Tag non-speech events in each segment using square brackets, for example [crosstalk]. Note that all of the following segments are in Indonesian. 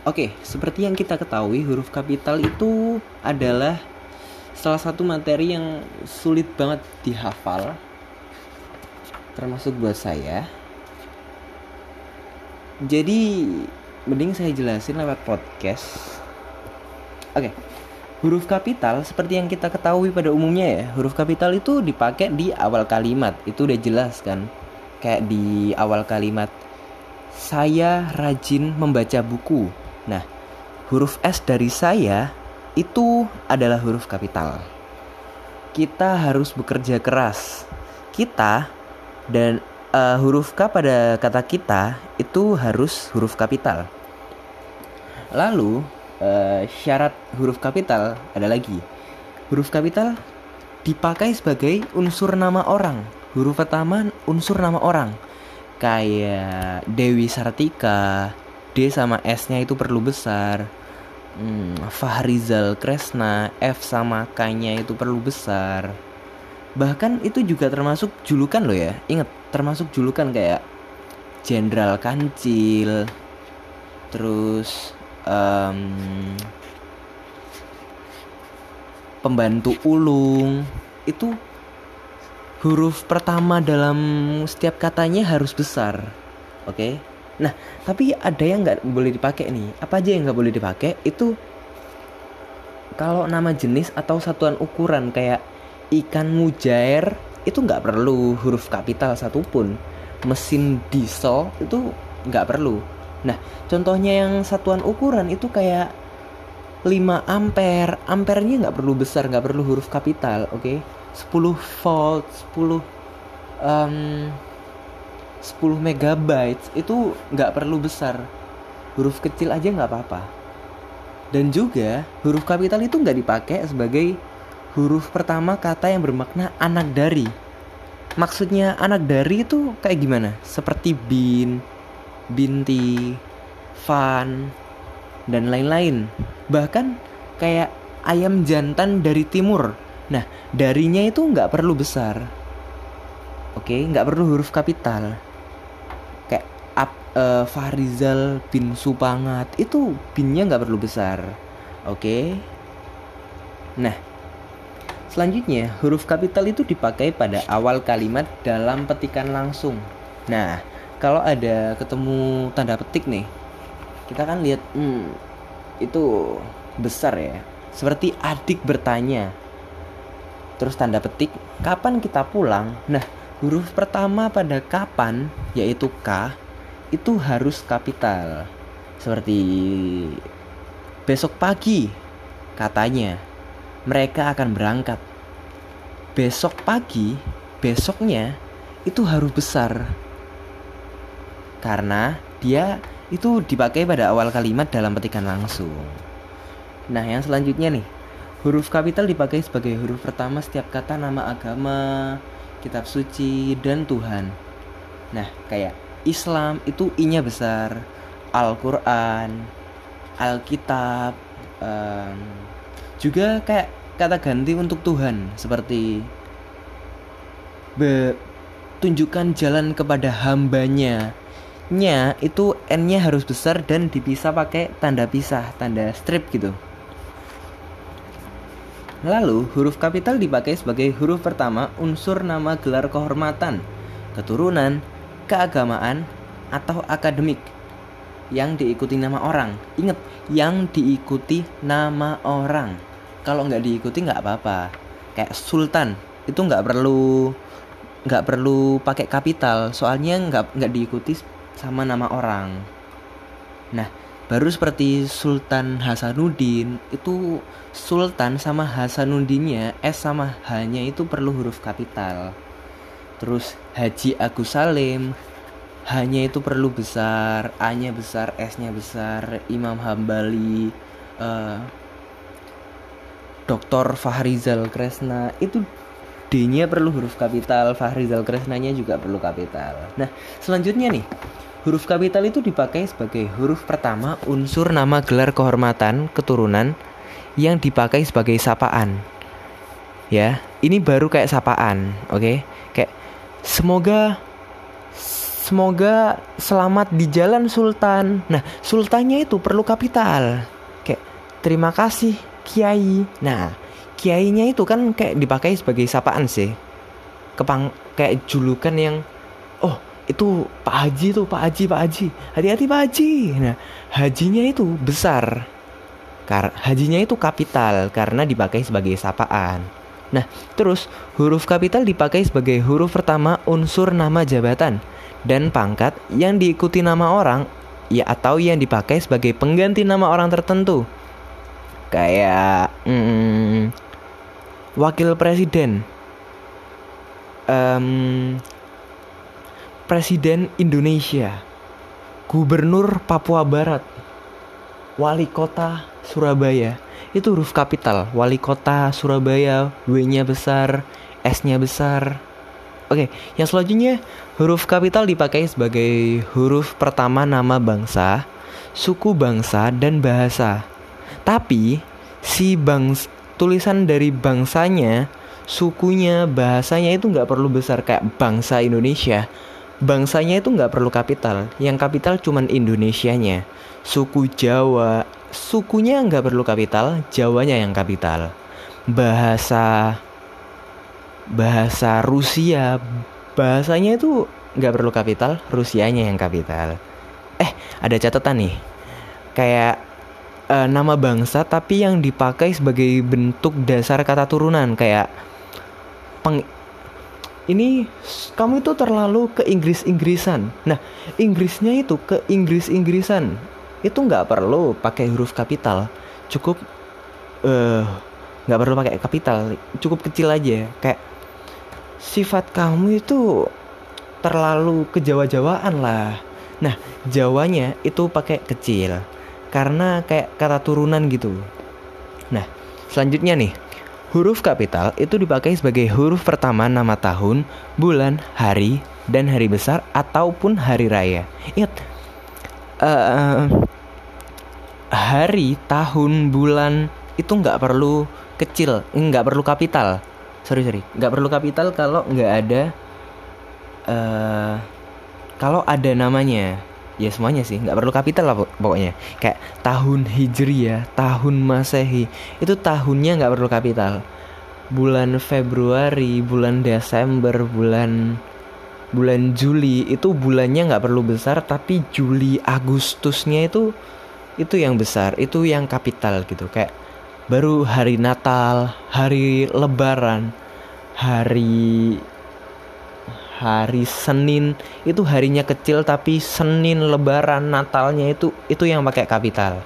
Oke, seperti yang kita ketahui, huruf kapital itu adalah salah satu materi yang sulit banget dihafal, termasuk buat saya. Jadi, mending saya jelasin lewat podcast. Oke, huruf kapital seperti yang kita ketahui pada umumnya ya, huruf kapital itu dipakai di awal kalimat. Itu udah jelas kan? Kayak di awal kalimat, saya rajin membaca buku Nah, huruf S dari saya itu adalah huruf kapital. Kita harus bekerja keras. Kita dan uh, huruf K pada kata kita itu harus huruf kapital. Lalu uh, syarat huruf kapital ada lagi. Huruf kapital dipakai sebagai unsur nama orang. Huruf pertama unsur nama orang. Kayak Dewi Sartika, D sama S-nya itu perlu besar. Hmm, Fahrizal Kresna, F sama K-nya itu perlu besar. Bahkan itu juga termasuk julukan loh ya. Ingat, termasuk julukan kayak Jenderal Kancil. Terus um, pembantu ulung itu huruf pertama dalam setiap katanya harus besar. Oke. Okay? Nah, tapi ada yang nggak boleh dipakai nih. Apa aja yang nggak boleh dipakai? Itu kalau nama jenis atau satuan ukuran kayak ikan mujair itu nggak perlu huruf kapital satupun. Mesin diesel itu nggak perlu. Nah, contohnya yang satuan ukuran itu kayak 5 ampere. Ampernya nggak perlu besar, nggak perlu huruf kapital, oke? Okay? 10 volt, 10 um, 10 megabytes itu nggak perlu besar. Huruf kecil aja nggak apa-apa. Dan juga huruf kapital itu nggak dipakai sebagai huruf pertama kata yang bermakna anak dari. Maksudnya anak dari itu kayak gimana? Seperti bin binti fan dan lain-lain. Bahkan kayak ayam jantan dari timur. Nah darinya itu nggak perlu besar. Oke nggak perlu huruf kapital uh, Farizal bin Supangat. Itu binnya nggak perlu besar. Oke. Okay? nah selanjutnya huruf kapital itu dipakai pada awal kalimat dalam petikan langsung. Nah kalau ada ketemu tanda petik nih kita kan lihat hmm, itu besar ya. Seperti adik bertanya. Terus tanda petik kapan kita pulang? Nah huruf pertama pada kapan yaitu K itu harus kapital. Seperti besok pagi katanya mereka akan berangkat. Besok pagi, besoknya itu harus besar. Karena dia itu dipakai pada awal kalimat dalam petikan langsung. Nah, yang selanjutnya nih, huruf kapital dipakai sebagai huruf pertama setiap kata nama agama, kitab suci, dan Tuhan. Nah, kayak Islam itu I-nya besar. Al-Quran Alkitab um, juga kayak kata ganti untuk Tuhan seperti be, tunjukkan jalan kepada hambanya. Nya itu n-nya harus besar dan dipisah pakai tanda pisah tanda strip gitu. Lalu, huruf kapital dipakai sebagai huruf pertama unsur nama gelar kehormatan, keturunan, keagamaan atau akademik yang diikuti nama orang. Ingat, yang diikuti nama orang. Kalau nggak diikuti nggak apa-apa. Kayak sultan itu nggak perlu nggak perlu pakai kapital, soalnya nggak nggak diikuti sama nama orang. Nah, baru seperti Sultan Hasanuddin itu Sultan sama Hasanuddinnya S sama H-nya itu perlu huruf kapital terus Haji Agus Salim hanya itu perlu besar A-nya besar S-nya besar Imam Hambali uh, Dr. Fahrizal Kresna itu D-nya perlu huruf kapital Fahrizal Kresnanya juga perlu kapital nah selanjutnya nih huruf kapital itu dipakai sebagai huruf pertama unsur nama gelar kehormatan keturunan yang dipakai sebagai sapaan ya ini baru kayak sapaan oke okay? Semoga semoga selamat di jalan sultan. Nah sultannya itu perlu kapital. Kayak terima kasih kiai. Nah kiainya itu kan kayak dipakai sebagai sapaan sih. Kepang kayak julukan yang oh itu Pak Haji tuh Pak Haji Pak Haji. Hati-hati Pak Haji. Nah hajinya itu besar. Kar hajinya itu kapital karena dipakai sebagai sapaan nah terus huruf kapital dipakai sebagai huruf pertama unsur nama jabatan dan pangkat yang diikuti nama orang ya atau yang dipakai sebagai pengganti nama orang tertentu. Kayak hmm, wakil presiden. Um, presiden Indonesia. Gubernur Papua Barat wali kota Surabaya itu huruf kapital wali kota Surabaya W-nya besar S-nya besar Oke, yang selanjutnya huruf kapital dipakai sebagai huruf pertama nama bangsa, suku bangsa, dan bahasa. Tapi si bangs tulisan dari bangsanya, sukunya, bahasanya itu nggak perlu besar kayak bangsa Indonesia. Bangsanya itu nggak perlu kapital, yang kapital cuman Indonesianya. Suku Jawa, sukunya nggak perlu kapital, Jawanya yang kapital. Bahasa bahasa Rusia, bahasanya itu nggak perlu kapital, Rusianya yang kapital. Eh, ada catatan nih. Kayak uh, nama bangsa tapi yang dipakai sebagai bentuk dasar kata turunan kayak peng ini kamu itu terlalu ke Inggris-Inggrisan. Nah, Inggrisnya itu ke Inggris-Inggrisan. Itu nggak perlu pakai huruf kapital. Cukup eh uh, nggak perlu pakai kapital. Cukup kecil aja. Kayak sifat kamu itu terlalu kejawa-jawaan lah. Nah, Jawanya itu pakai kecil karena kayak kata turunan gitu. Nah, selanjutnya nih, huruf kapital itu dipakai sebagai huruf pertama nama tahun, bulan, hari, dan hari besar ataupun hari raya. Ingat, uh, hari, tahun, bulan itu nggak perlu kecil, nggak perlu kapital. Sorry sorry, nggak perlu kapital kalau nggak ada, uh, kalau ada namanya ya semuanya sih. Nggak perlu kapital lah pokoknya. Kayak tahun hijriah tahun masehi itu tahunnya nggak perlu kapital. Bulan Februari bulan Desember bulan bulan Juli itu bulannya nggak perlu besar tapi Juli Agustusnya itu itu yang besar itu yang kapital gitu. Kayak baru hari Natal hari Lebaran hari hari Senin itu harinya kecil tapi Senin Lebaran Natalnya itu itu yang pakai kapital.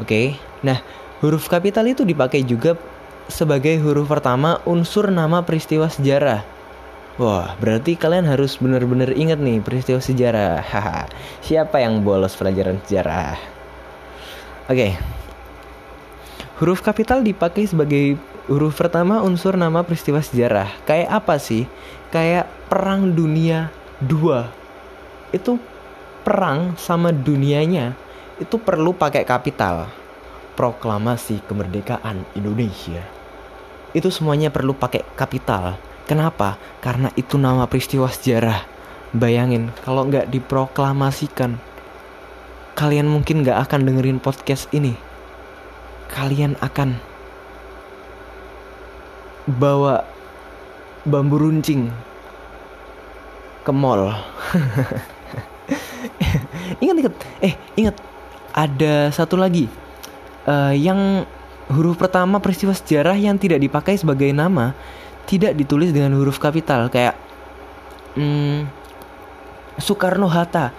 Oke. Okay? Nah, huruf kapital itu dipakai juga sebagai huruf pertama unsur nama peristiwa sejarah. Wah, berarti kalian harus benar-benar ingat nih peristiwa sejarah. Siapa yang bolos pelajaran sejarah? Oke. Okay. Huruf kapital dipakai sebagai huruf pertama unsur nama peristiwa sejarah. Kayak apa sih? Kayak perang dunia dua. Itu perang sama dunianya itu perlu pakai kapital. Proklamasi kemerdekaan Indonesia. Itu semuanya perlu pakai kapital. Kenapa? Karena itu nama peristiwa sejarah. Bayangin kalau nggak diproklamasikan kalian mungkin nggak akan dengerin podcast ini. Kalian akan bawa bambu runcing ke mall. [laughs] ingat ingat, eh ingat ada satu lagi uh, yang huruf pertama peristiwa sejarah yang tidak dipakai sebagai nama tidak ditulis dengan huruf kapital kayak hmm, Soekarno Hatta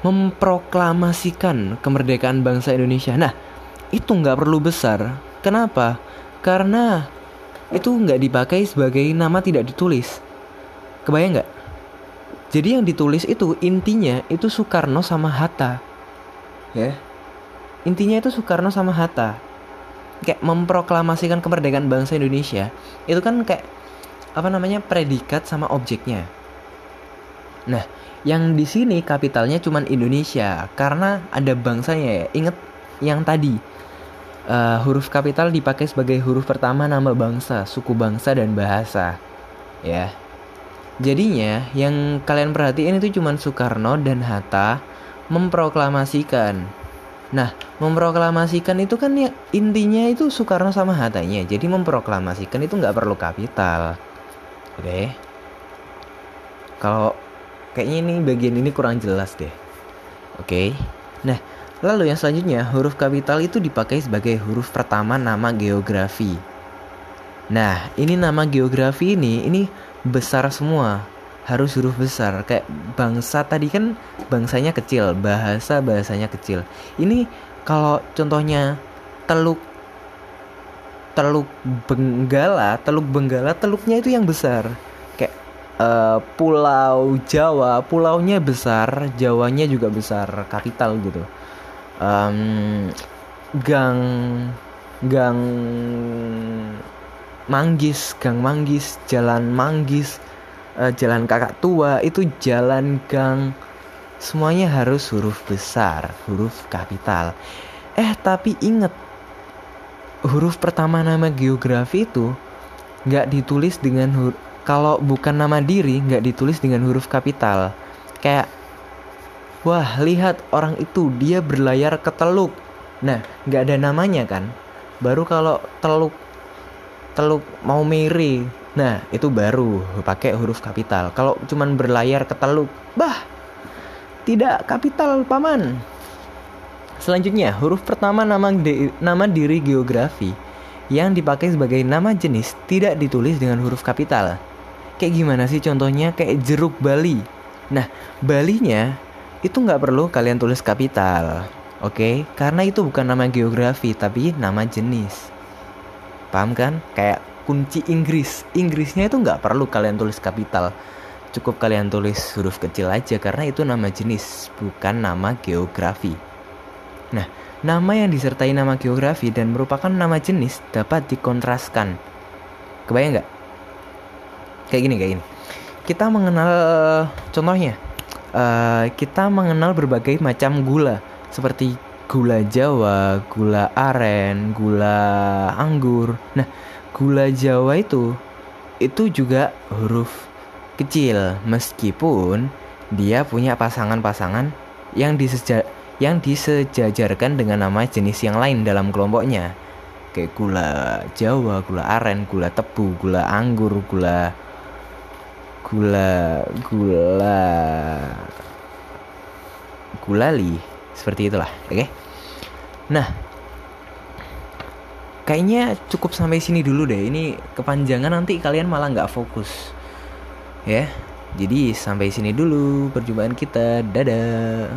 memproklamasikan kemerdekaan bangsa Indonesia. Nah itu nggak perlu besar. Kenapa? Karena itu nggak dipakai sebagai nama tidak ditulis. Kebayang nggak? Jadi yang ditulis itu intinya itu Soekarno sama Hatta. Ya. Intinya itu Soekarno sama Hatta. Kayak memproklamasikan kemerdekaan bangsa Indonesia. Itu kan kayak apa namanya predikat sama objeknya. Nah, yang di sini kapitalnya cuman Indonesia karena ada bangsanya ya. Ingat yang tadi uh, huruf kapital dipakai sebagai huruf pertama nama bangsa, suku bangsa dan bahasa. Ya. Jadinya yang kalian perhatiin itu cuma Soekarno dan Hatta memproklamasikan. Nah, memproklamasikan itu kan ya intinya itu Soekarno sama Hattanya. Jadi memproklamasikan itu nggak perlu kapital. Oke. Kalau kayaknya ini bagian ini kurang jelas deh. Oke. Nah, lalu yang selanjutnya huruf kapital itu dipakai sebagai huruf pertama nama geografi. Nah, ini nama geografi ini ini besar semua. Harus huruf besar kayak bangsa tadi kan bangsanya kecil bahasa bahasanya kecil. Ini kalau contohnya teluk teluk benggala teluk benggala teluknya itu yang besar. Kayak uh, pulau Jawa pulaunya besar Jawanya juga besar kapital gitu um, gang gang Manggis, Gang Manggis, Jalan Manggis, uh, Jalan Kakak Tua itu jalan gang semuanya harus huruf besar, huruf kapital. Eh tapi inget huruf pertama nama geografi itu nggak ditulis dengan huruf kalau bukan nama diri nggak ditulis dengan huruf kapital. Kayak wah lihat orang itu dia berlayar ke teluk. Nah nggak ada namanya kan. Baru kalau teluk teluk mau mere nah itu baru pakai huruf kapital. Kalau cuman berlayar ke teluk bah tidak kapital paman. Selanjutnya huruf pertama nama de, nama diri geografi yang dipakai sebagai nama jenis tidak ditulis dengan huruf kapital. Kayak gimana sih contohnya? Kayak jeruk Bali. Nah Balinya itu nggak perlu kalian tulis kapital oke okay? karena itu bukan nama geografi tapi nama jenis Paham kan? Kayak kunci Inggris. Inggrisnya itu nggak perlu kalian tulis kapital. Cukup kalian tulis huruf kecil aja karena itu nama jenis, bukan nama geografi. Nah, nama yang disertai nama geografi dan merupakan nama jenis dapat dikontraskan. Kebayang nggak? Kayak gini, kayak gini. Kita mengenal contohnya. Uh, kita mengenal berbagai macam gula seperti gula Jawa, gula aren, gula anggur. Nah, gula Jawa itu itu juga huruf kecil meskipun dia punya pasangan-pasangan yang diseja yang disejajarkan dengan nama jenis yang lain dalam kelompoknya. Kayak gula Jawa, gula aren, gula tebu, gula anggur, gula gula gula gulali seperti itulah oke? Okay? nah kayaknya cukup sampai sini dulu deh. Ini kepanjangan nanti kalian malah nggak fokus ya? Jadi sampai sini dulu perjumpaan kita. Dadah